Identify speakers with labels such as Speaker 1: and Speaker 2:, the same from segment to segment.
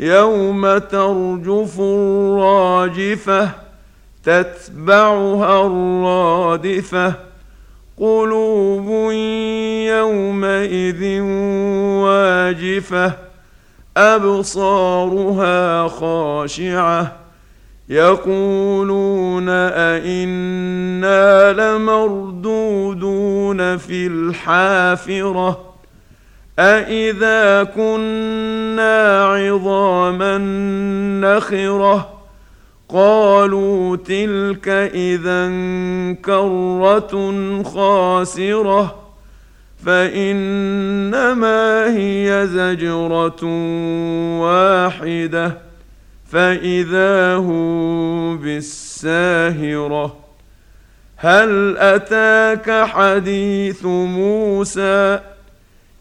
Speaker 1: يوم ترجف الراجفه تتبعها الرادفه قلوب يومئذ واجفه ابصارها خاشعه يقولون أئنا لمردودون في الحافرة أئذا كنا عظاما نخرة قالوا تلك إذا كرة خاسرة فإنما هي زجرة واحدة فإذا هم بالساهرة هل أتاك حديث موسى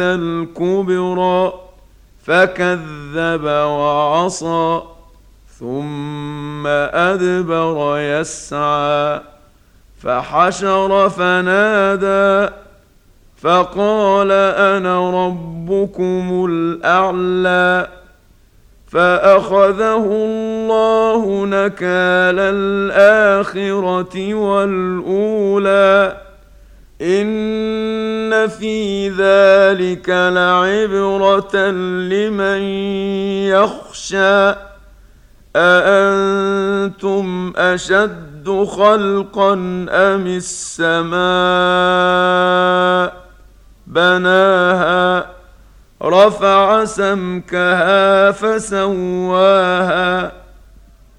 Speaker 1: الكبرى فكذب وعصى ثم أدبر يسعى فحشر فنادى فقال أنا ربكم الأعلى فأخذه الله نكال الآخرة والأولى. ان في ذلك لعبره لمن يخشى اانتم اشد خلقا ام السماء بناها رفع سمكها فسواها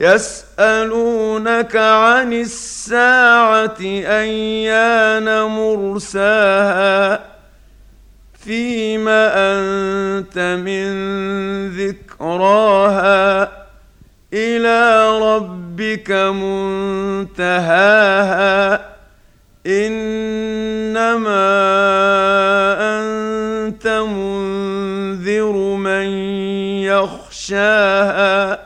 Speaker 1: يسألونك عن الساعة أيان مرساها؟ فيم أنت من ذكراها؟ إلى ربك منتهاها؟ إنما أنت منذر من يخشاها؟